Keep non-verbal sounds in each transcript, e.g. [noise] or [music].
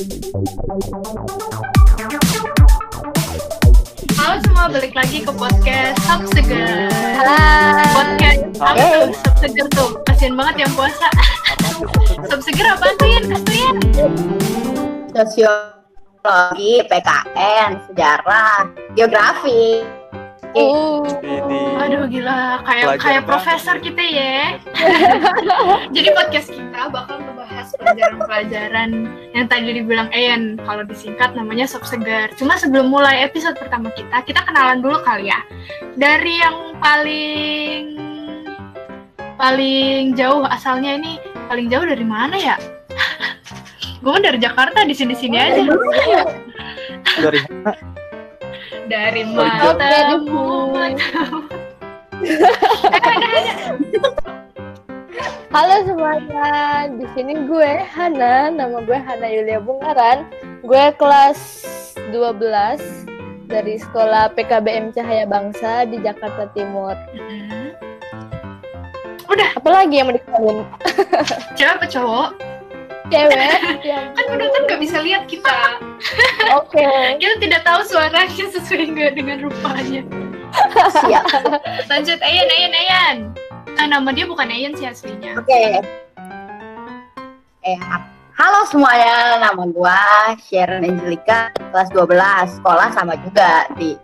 Halo semua, balik lagi ke podcast Sop Seger. Hai. Podcast apa tuh? Sop Seger tuh. Kasian banget yang puasa. Sop Seger apaan tuh, Yan? Kasian. Sosiologi, PKN, sejarah, geografi. Ini Aduh gila, kayak Pelajar kayak banget. profesor kita ya. [laughs] Jadi podcast kita bakal ngebahas pelajaran-pelajaran yang tadi dibilang Eyan kalau disingkat namanya Sop Segar. Cuma sebelum mulai episode pertama kita, kita kenalan dulu kali ya. Dari yang paling paling jauh asalnya ini paling jauh dari mana ya? [laughs] Gue dari Jakarta di sini-sini aja. dari Dari jauh. matamu. halo semuanya, di sini gue Hana, nama gue Hana Yulia Bungaran. Gue kelas 12 dari sekolah PKBM Cahaya Bangsa di Jakarta Timur. Mm-mm. Apalagi yang mau dikenalin? Cewek apa cowok? Cewek? Ya Kan udah kan nggak bisa lihat kita. Oke. Kita tidak tahu suaranya sesuai nggak dengan rupanya. Siap. Lanjut Ayan, Ayan, Ayan. Nah, nama dia bukan Ayan sih aslinya. Oke. Eh, halo semuanya, nama gua Sharon Angelica, kelas 12, sekolah sama juga di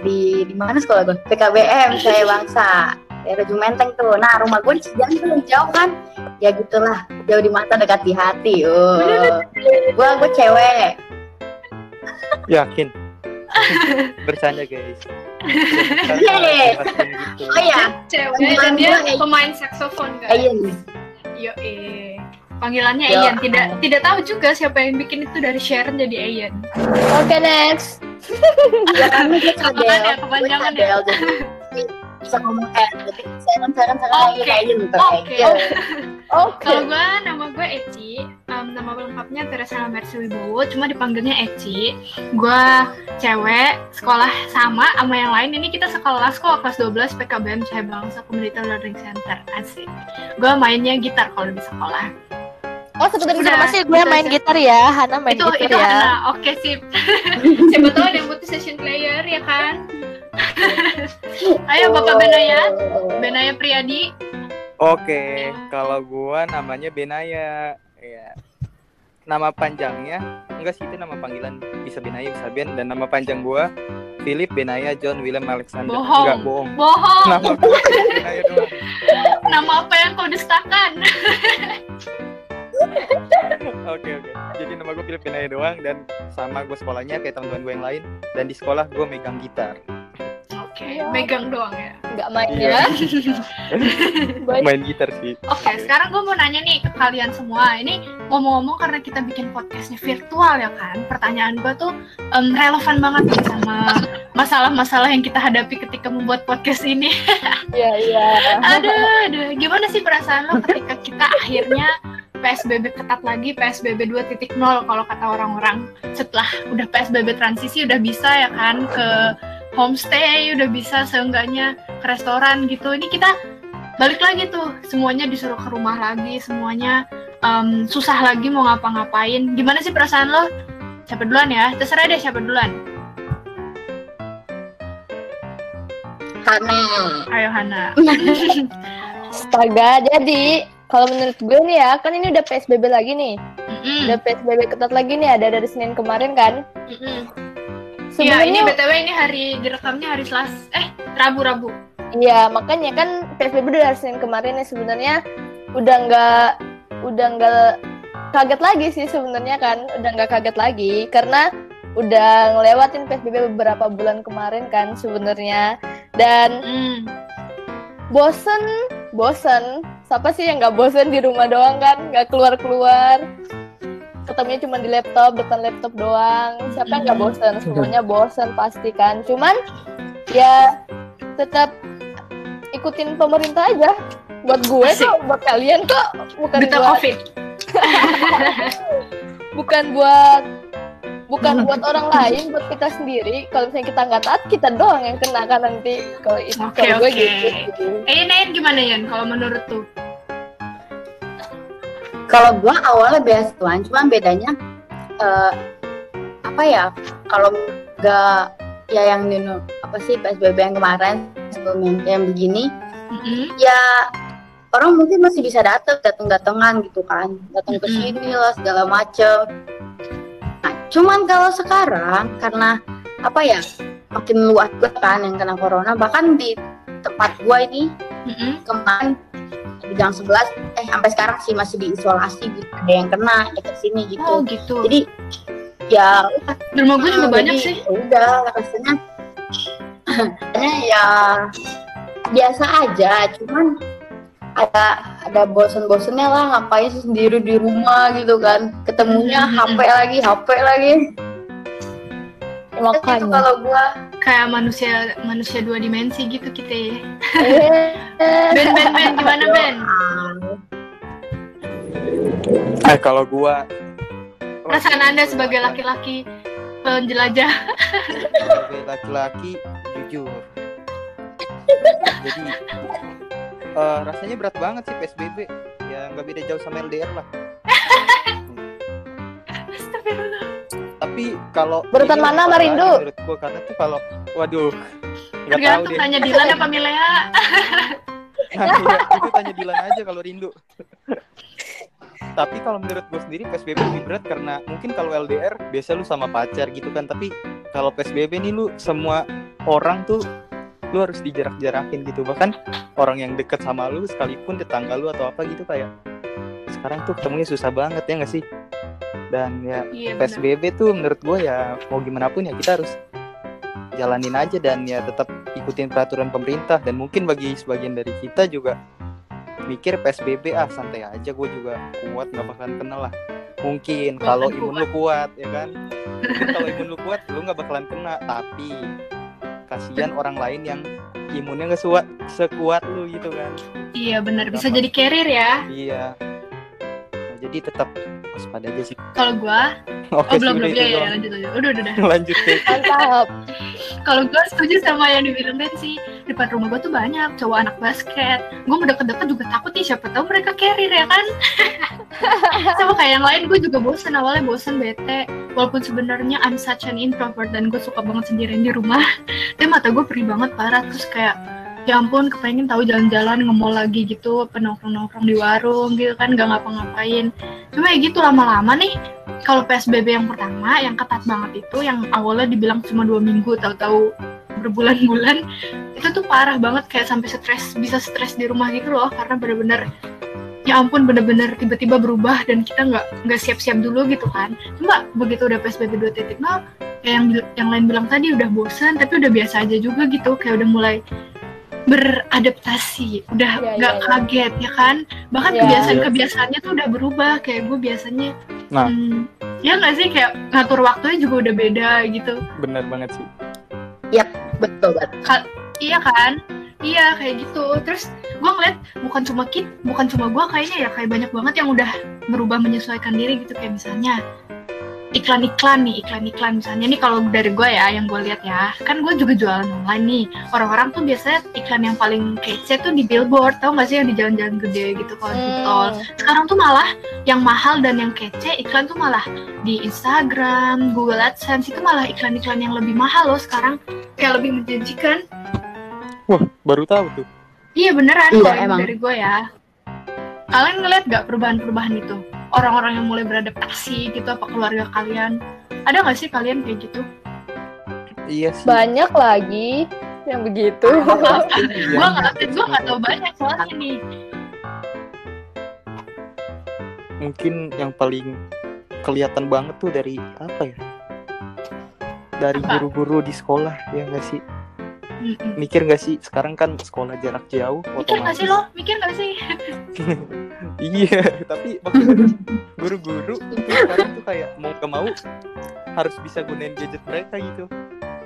di di mana sekolah gua? PKBM saya bangsa. Daerah Jumenteng tuh. Nah, rumah gua di Cijantung tuh, jauh kan? Ya gitulah, jauh di mata dekat di hati. Uh. Gua gua cewek. yakin bercanda guys Yeay. gitu. Oh iya, Cewek Panggilan dan dia gua pemain saksofon kan. Ayan. Yo, eh. Panggilannya Yo. Ayan. Tidak tidak tahu juga siapa yang bikin itu dari Sharon jadi Ayan. Oke, next. [laughs] Ya kan gue Kepanjangan cadel, ya, gue kepanjangan ya. Bisa ngomong eh jadi sekarang sekarang sekarang Oke. lagi kayak gitu Oke. kayak gitu. Oke. Kalau gue, nama gue Eci. Em, nama lengkapnya Teresa Mercy Wibowo, cuma dipanggilnya Eci. Gue cewek, sekolah sama sama yang lain. Ini kita sekelas kok, kelas 12 PKBM Cahaya Bangsa Community Learning Center. Asik. Gue mainnya gitar kalau di sekolah. Oh, sebentar informasi gue udah main aja. gitar ya. Hana main itu gitar itu ya. Hana. Oke, sip. [laughs] Siapa tahu ada yang butuh session player, ya kan? [laughs] Ayo Bapak Benaya, Benaya Priyadi. oke kalau gua namanya Benaya. Ya nama panjangnya enggak sih itu nama panggilan. Bisa Benaya bisa Ben. Dan nama panjang gua Philip Benaya John William Alexander. Bohong. enggak bohong. Bohong. nama Benaya doang. [laughs] Nama apa yang kau dustakan? [laughs] oke oke. Jadi nama gua Philip Benaya doang dan sama gua sekolahnya kayak teman-teman gue yang lain. Dan di sekolah gua megang gitar Oke, megang doang ya. Nggak main Iya. ya. [laughs] Main gitar sih Oke, sekarang gue mau nanya nih ke kalian semua. Ini ngomong-ngomong karena kita bikin podcastnya virtual ya kan. Pertanyaan gue tuh em, relevan banget nih sama masalah-masalah yang kita hadapi ketika membuat podcast ini. [laughs] Iya, iya. aduh, aduh. Gimana sih perasaan lo ketika kita akhirnya PSBB ketat lagi, PSBB 2.0 kalau kata orang-orang. Setelah udah PSBB transisi udah bisa ya kan ke homestay, udah bisa seenggaknya ke restoran gitu. Ini kita balik lagi tuh, semuanya disuruh ke rumah lagi, semuanya em, susah lagi mau ngapa-ngapain. Gimana sih perasaan lo? Siapa duluan ya? Terserah deh siapa duluan. Hana. Ayo Hana. [laughs] Astaga, jadi kalau menurut gue nih ya, kan ini udah PSBB lagi nih. Mm-mm, Udah PSBB ketat lagi nih, ada dari Senin kemarin kan. mm-mm. Iya, ini BTW ini hari direkamnya hari Selasa. Eh, Rabu-Rabu. Iya, makanya kan PSBB udah dari Senin kemarin nih sebenarnya udah nggak udah nggak kaget lagi sih sebenarnya kan, udah nggak kaget lagi karena udah ngelewatin PSBB beberapa bulan kemarin kan sebenarnya dan Mm. bosen bosen siapa sih yang nggak bosen di rumah doang kan nggak keluar keluar ketemunya cuma di laptop depan laptop doang. Siapa yang nggak bosen? Semuanya bosen pasti kan. Cuman ya tetap ikutin pemerintah aja. Buat gue Asik. kok buat kalian kok bukan Duta buat COVID. [laughs] bukan buat bukan buat orang lain buat kita sendiri. Kalau misalnya kita nggak taat kita doang yang kena kan nanti. Kalau itu Oke, kalau gue oke. gitu. Eh, Nain gimana Yan kalau menurut tuh? Kalau gua awalnya beasiswaan, cuma bedanya eh, apa ya kalau nggak ya yang Nino apa sih PSBB yang kemarin sebelum yang, begini Mm-mm. ya orang mungkin masih bisa datang datang datangan gitu kan datang ke Mm-mm. sini lah segala macem nah cuman kalau sekarang karena apa ya makin luas kan yang kena corona bahkan di tempat gua ini Mm-mm. kemarin di gang 11 eh sampai sekarang sih masih diisolasi gitu ada yang kena deket sini gitu Oh gitu. jadi ya Di rumah gue juga Hmm, banyak sih. ya udah rasanya rasanya ya biasa aja cuman ada ada bosen-bosennya lah ngapain sih sendiri di rumah gitu kan ketemunya Hmm. HP lagi HP lagi Ya, itu makanya kalau gua Kayak manusia manusia dua dimensi gitu kita ya. Eh, Ben Ben Ben gimana Ben? [laughs] Eh kalau gua Perasaan anda sebagai laki-laki penjelajah. sebagai laki-laki jujur. Jadi eh, rasanya berat banget sih PSBB. Ya nggak beda jauh sama LDR lah. Tapi kalau Berurutan ini mana, Marindu? Menurut gua karena tuh kalau waduh nggak tahu deh. tanya Dilan apa Milea. [laughs] Nah, itu tanya Dilan aja kalau rindu. Tapi kalau menurut gue sendiri PSBB lebih berat karena mungkin kalau LDR biasa lu sama pacar gitu kan, tapi kalau PSBB nih lu semua orang tuh lu harus dijarak-jarakin gitu. Bahkan orang yang deket sama lu sekalipun tetangga lu atau apa gitu kayak sekarang tuh ketemunya susah banget ya nggak sih? Dan ya Iya. PSBB tuh menurut gue ya mau gimana pun ya kita harus jalanin aja dan ya tetap ikutin peraturan pemerintah dan mungkin bagi sebagian dari kita juga mikir PSBB ah santai aja gue juga kuat nggak bakalan kena lah. Mungkin Bahkan kalau imun lu kuat. ya kan? Mungkin kalau imun lu [laughs] kuat lu nggak bakalan kena. Tapi kasihan orang lain yang imunnya nggak sekuat sekuat lu gitu kan. Iya benar bisa jadi carrier ya. iya. Nah, jadi tetap waspada aja sih. Kalau gua, [laughs] oke oh belum belum. Ya, ya lanjut lanjut. Udah udah udah. [laughs] lanjut mantap Kalau gue setuju sama yang dibilang Ben sih Depan rumah gue tuh banyak cowok anak basket. Gue mau deket-deket juga takut nih Siapa tahu mereka carrier ya kan? [laughs] Sama kayak yang lain gue juga bosen Awalnya bosen bete. Walaupun sebenarnya I'm such an introvert Dan gue suka banget sendirian di rumah [laughs] Tapi mata gue perih banget parah. Terus kayak Ya ampun kepengen tahu jalan-jalan nge-mall lagi gitu Penongkrong-nongkrong di warung gitu kan Gak ngapa-ngapain. Cuma ya gitu lama-lama nih kalau PSBB yang pertama yang ketat banget itu yang awalnya dibilang cuma dua minggu tahu-tahu berbulan-bulan itu tuh parah banget kayak sampai stres bisa stres di rumah gitu loh karena bener-bener ya ampun bener-bener tiba-tiba berubah dan kita nggak nggak siap-siap dulu gitu kan cuma begitu udah PSBB 2.0 kayak yang yang lain bilang tadi udah bosan tapi udah biasa aja juga gitu kayak udah mulai beradaptasi udah Iya, nggak iya, iya. kaget ya kan bahkan Iya. kebiasaan kebiasaannya tuh udah berubah kayak gue biasanya Nah. hmm, ya nggak sih kayak ngatur waktunya juga udah beda gitu. Bener banget sih. Betul banget. Iya kan? Iya kayak gitu. Terus gue ngeliat bukan cuma kit bukan cuma gue kayaknya ya kayak banyak banget yang udah berubah menyesuaikan diri gitu. Kayak misalnya iklan-iklan nih iklan-iklan misalnya nih kalau dari gue ya yang gue lihat ya kan gue juga jualan online nih orang-orang tuh biasanya iklan yang paling kece tuh di billboard tau gak sih yang di jalan-jalan gede gitu kalau di tol Hmm, sekarang tuh malah yang mahal dan yang kece iklan tuh malah di Instagram, Google AdSense itu malah iklan-iklan yang lebih mahal loh sekarang kayak lebih menjanjikan. wah baru tahu tuh Iya beneran Iya, kalau yang emang. dari gue ya. Kalian ngeliat gak perubahan-perubahan itu? Orang-orang yang mulai beradaptasi gitu apa keluarga kalian? Ada gak sih kalian kayak gitu? iya sih banyak lagi yang begitu [laughs] Iya. gue gak update, gue gak tau banyak soalnya nih. mungkin yang paling kelihatan banget tuh dari apa ya dari guru-guru di sekolah ya nggak sih Mm-mm. mikir nggak sih sekarang kan sekolah jarak jauh Mikir gak sih lo? Mikir gak sih? [laughs] iya tapi maksudnya guru-guru sekarang tuh kayak mau ke mau harus bisa gunain gadget mereka gitu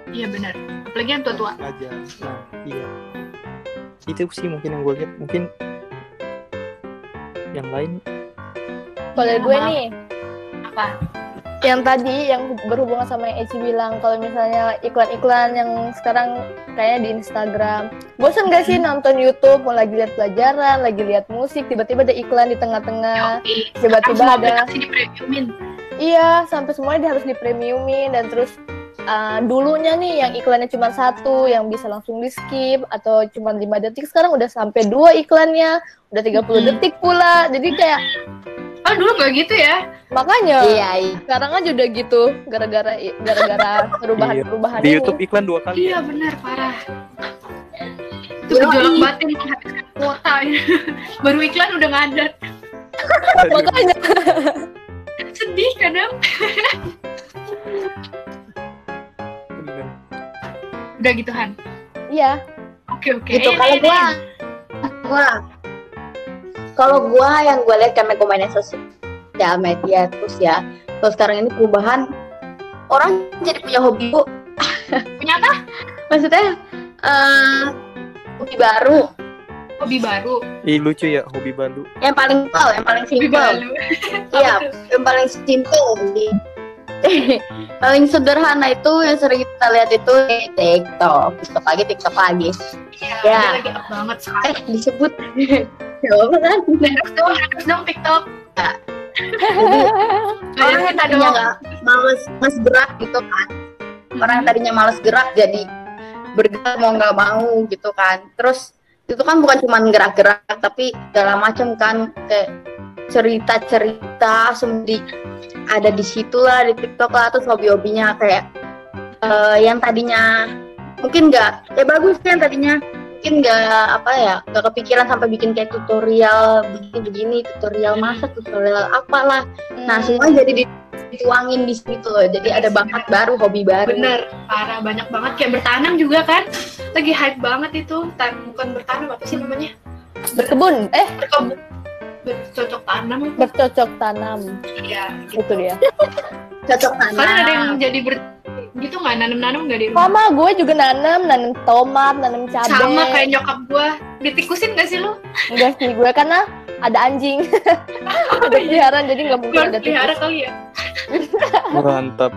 Iya bener. Apalagi yang tua-tua. aja nah iya itu sih mungkin yang gue lihat mungkin yang lain kalau gue nih Apa? Yang tadi yang berhubungan sama yang Eci bilang kalau misalnya iklan-iklan yang sekarang kayaknya di Instagram bosan gak sih nonton YouTube mau lagi lihat pelajaran lagi lihat musik tiba-tiba ada iklan di tengah-tengah tiba-tiba ada di premiumin. Iya, sampai semuanya dia harus dipremiumin dan terus uh, dulunya nih yang iklannya cuma satu yang bisa langsung di skip atau cuma 5 detik sekarang udah sampai dua iklannya udah 30 Hmm. detik pula jadi kayak Oh dulu gak gitu ya? Makanya Iya, iya. sekarang aja udah gitu gara-gara gara-gara [laughs] perubahan-perubahan Di ini YouTube iklan dua kali. Iya benar parah. Itu gejolak batin menghabiskan kuota. [laughs] Baru iklan udah ngadat. Makanya [laughs] Sedih kadang. Udah gitu Han. iya Oke oke. gitu Ini, kalau gua gua kalau gua yang gua lihat karena gua main sosial media terus ya terus sekarang ini perubahan orang jadi punya hobi bu Punya apa? maksudnya eh hobi baru Hobi baru. Ih lucu ya hobi baru. yang paling simpel yang paling baru. iya yang paling simpel di [laughs] paling sederhana itu yang sering kita lihat itu TikTok TikTok lagi TikTok lagi Iya, Ya. dia lagi up banget sekarang. eh disebut [laughs] ya apa kan Terus dong, terus dong TikTok. Jadi, orang yang tadinya doang. nggak males males gerak gitu kan. Orang yang tadinya males gerak jadi bergerak mau nggak mau gitu kan. Terus itu kan bukan cuma gerak-gerak tapi segala macam kan. Kayak cerita-cerita sendiri ada di situ lah di TikTok lah terus hobi-hobinya kayak eh, yang tadinya mungkin nggak ya bagus sih yang tadinya mungkin nggak apa ya nggak kepikiran sampai bikin kayak tutorial begini-begini tutorial masak tutorial apalah. Nah semua jadi di- dituangin di situ loh. Jadi ada bakat baru hobi baru. Bener, parah banyak banget. Kayak bertanam juga kan. Lagi hype banget itu. Tan bukan bertanam apa sih namanya? berkebun. Eh. Berkebun. Bercocok tanam. bercocok tanam. Iya. itu dia. Cocok tanam Kalian ada yang jadi ber gitu nggak nanam-nanam nggak di rumah? sama gue juga nanam nanam tomat nanam cabai Sama kayak nyokap gua. Ditikusin gak sih lu? enggak sih gue karena ada anjing [laughs] ada peliharaan jadi nggak mungkin Bukan ada pelihara tikus kali ya. Mantap.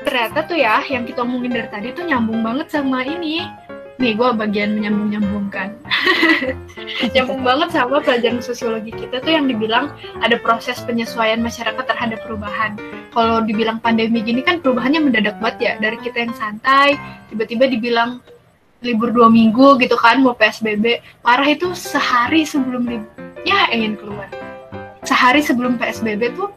Ternyata tuh ya, yang kita omongin dari tadi tuh nyambung banget sama ini. Nih, gua bagian menyambung-nyambungkan. [laughs] nyambung banget sama pelajaran sosiologi kita tuh yang dibilang ada proses penyesuaian masyarakat terhadap perubahan. Kalau dibilang pandemi gini kan perubahannya mendadak banget ya. Dari kita yang santai, tiba-tiba dibilang libur dua minggu gitu kan, mau PSBB. Parah itu sehari sebelum libur. Ya, ingin keluar. Sehari sebelum PSBB tuh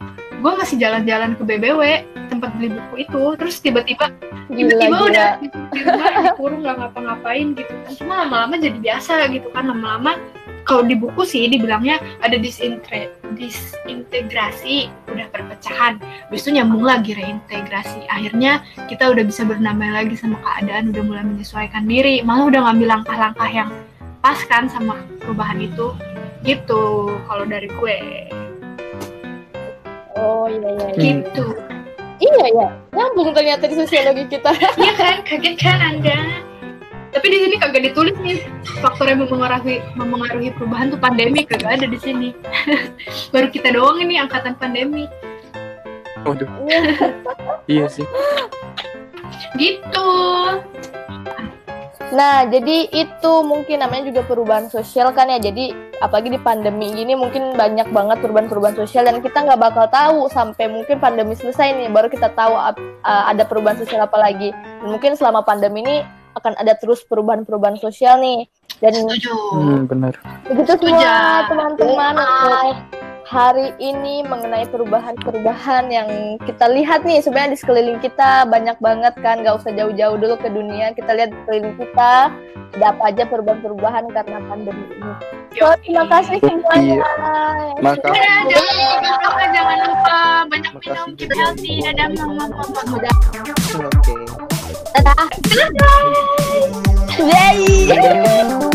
gue masih jalan-jalan ke BBW tempat beli buku itu terus tiba-tiba tiba-tiba udah di rumah dikurung nggak ngapa-ngapain gitu kan cuma lama-lama jadi biasa gitu kan lama-lama kalau di buku sih dibilangnya ada disintre disintegrasi perpecahan habis itu nyambung lagi reintegrasi. Akhirnya kita udah bisa bernamai lagi sama keadaan udah mulai menyesuaikan diri. Malah udah ngambil langkah-langkah yang pas kan sama perubahan itu. Gitu kalau dari gue. Oh iya iya iya. Gitu. Iya ya nyambung ternyata di sosiologi kita. [laughs] Iya kan, kaget kan Anda? Tapi di sini kagak ditulis nih. Faktor yang mempengaruhi mempengaruhi perubahan tuh pandemi. Kagak ada di sini. [laughs] Baru kita doang ini angkatan pandemi. Waduh. [laughs] Iya sih. Gitu. Nah, jadi itu mungkin namanya juga perubahan sosial kan ya. Jadi apalagi di pandemi ini mungkin banyak banget perubahan-perubahan sosial dan kita nggak bakal tahu sampai mungkin pandemi selesai nih baru kita tahu uh, ada perubahan sosial apa lagi. Dan mungkin selama pandemi ini akan ada terus perubahan-perubahan sosial nih. Dan Setuju. Hmm, benar. begitu semua teman-teman untuk hari ini mengenai perubahan-perubahan yang kita lihat nih sebenarnya di sekeliling kita banyak banget kan nggak usah jauh-jauh dulu ke dunia kita lihat di sekeliling kita ada apa aja perubahan-perubahan karena pandemi ini. So, terima kasih semuanya. yang Makasih. Dadah, jangan lupa, jangan lupa banyak minum keep healthy. Dadah, mama, mama. Oke. Dadah. Yay.